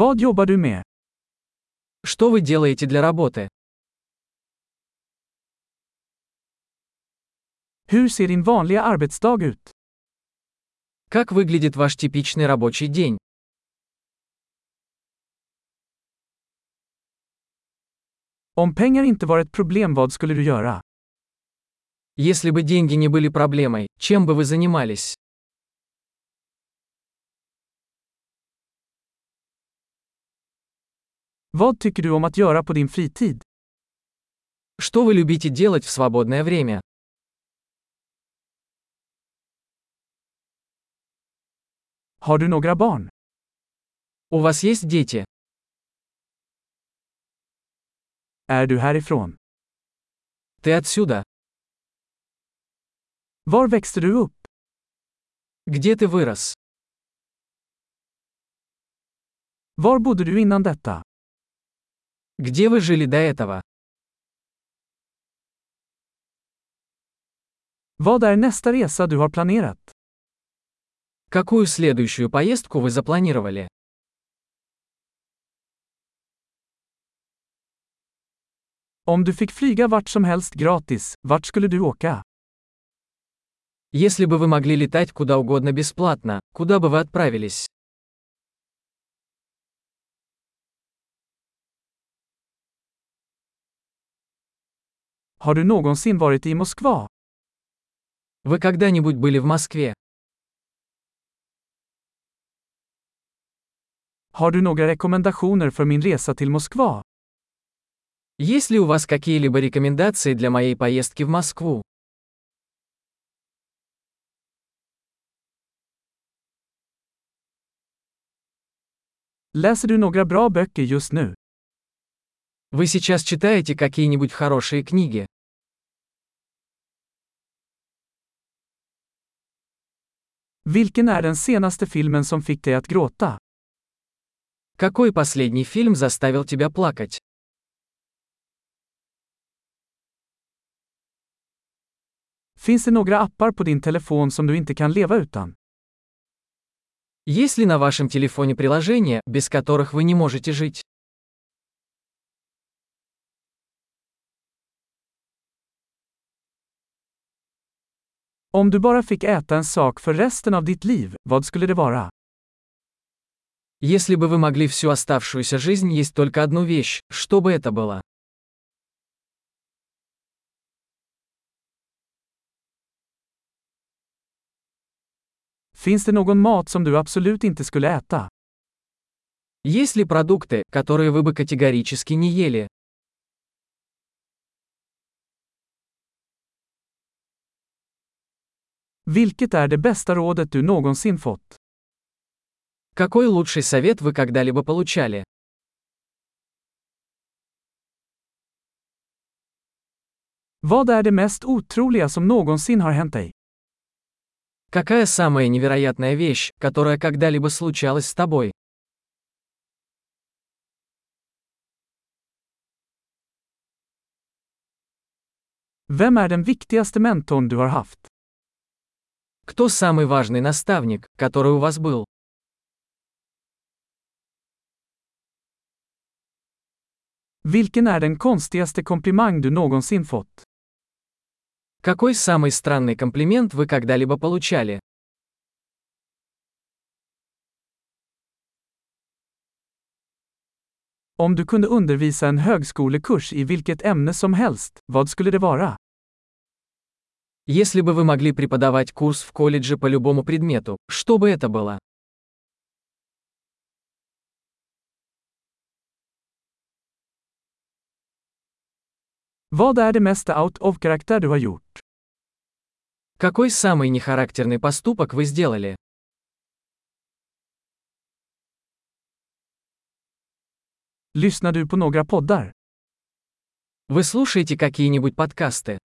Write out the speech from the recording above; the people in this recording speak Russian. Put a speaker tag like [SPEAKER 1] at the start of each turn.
[SPEAKER 1] Vad jobbar du med?
[SPEAKER 2] Что вы делаете для работы?
[SPEAKER 1] Hur ser din vanliga arbetsdag ut?
[SPEAKER 2] Как выглядит ваш типичный рабочий день?
[SPEAKER 1] Om pengar inte var ett problem vad skulle du göra?
[SPEAKER 2] Если бы деньги не были проблемой, чем бы вы занимались?
[SPEAKER 1] Vad tycker du om att göra på din fritid?
[SPEAKER 2] Что вы любите делать в свободное время?
[SPEAKER 1] Har du några barn?
[SPEAKER 2] У вас есть дети?
[SPEAKER 1] Är du härifrån?
[SPEAKER 2] Ты отсюда?
[SPEAKER 1] Var växte du upp?
[SPEAKER 2] Где ты вырос?
[SPEAKER 1] Var bodde du innan detta?
[SPEAKER 2] Где вы жили до этого?
[SPEAKER 1] Vad är nästa resa du har planerat?
[SPEAKER 2] Какую следующую поездку вы запланировали?
[SPEAKER 1] Om du fick flyga vart som helst gratis, vart skulle du åka?
[SPEAKER 2] Если бы вы могли летать куда угодно бесплатно, куда бы вы отправились?
[SPEAKER 1] Har du någonsin varit i Moskva?
[SPEAKER 2] Вы когда-нибудь были в Москве?
[SPEAKER 1] Har du några rekommendationer för min resa till Moskva?
[SPEAKER 2] Есть ли у вас какие-либо рекомендации для моей поездки в Москву?
[SPEAKER 1] Läser du några bra böcker just nu?
[SPEAKER 2] Вы сейчас читаете какие-нибудь хорошие книги?
[SPEAKER 1] Vilken är den senaste filmen som fick dig att gråta?
[SPEAKER 2] Какой последний фильм заставил тебя плакать?
[SPEAKER 1] Finns det några appar på din telefon som du inte kan leva utan?
[SPEAKER 2] Есть ли на вашем телефоне приложения, без которых вы не можете жить?
[SPEAKER 1] Om du bara fick äta en sak för resten av ditt liv, vad skulle det vara?
[SPEAKER 2] Если бы вы могли всю оставшуюся жизнь есть только одну вещь, что бы это было?
[SPEAKER 1] Finns det någon mat som du absolut inte skulle äta?
[SPEAKER 2] Есть ли продукты, которые вы бы категорически не ели?
[SPEAKER 1] Vilket är det bästa rådet du någonsin fått?
[SPEAKER 2] Какой лучший совет вы когда-либо получали?
[SPEAKER 1] Vad är det mest otroliga som någonsin har hänt dig?
[SPEAKER 2] Какая самая невероятная вещь, которая когда-либо случалась с тобой?
[SPEAKER 1] Vem är den viktigaste mentorn du har haft?
[SPEAKER 2] Кто самый важный наставник, который у вас был?
[SPEAKER 1] Vilken är den konstigaste komplimang du någonsin fått?
[SPEAKER 2] Какой самый странный комплимент вы когда-либо получали?
[SPEAKER 1] Om du kunde undervisa en högskolekurs i vilket ämne som helst, vad skulle det vara?
[SPEAKER 2] Если бы вы могли преподавать курс в колледже по любому предмету, что бы это было?
[SPEAKER 1] Vad är det mesta out of karaktär du har gjort?
[SPEAKER 2] Какой самый нехарактерный поступок вы сделали?
[SPEAKER 1] Lyssnar du på några poddar?
[SPEAKER 2] Вы слушаете какие-нибудь подкасты?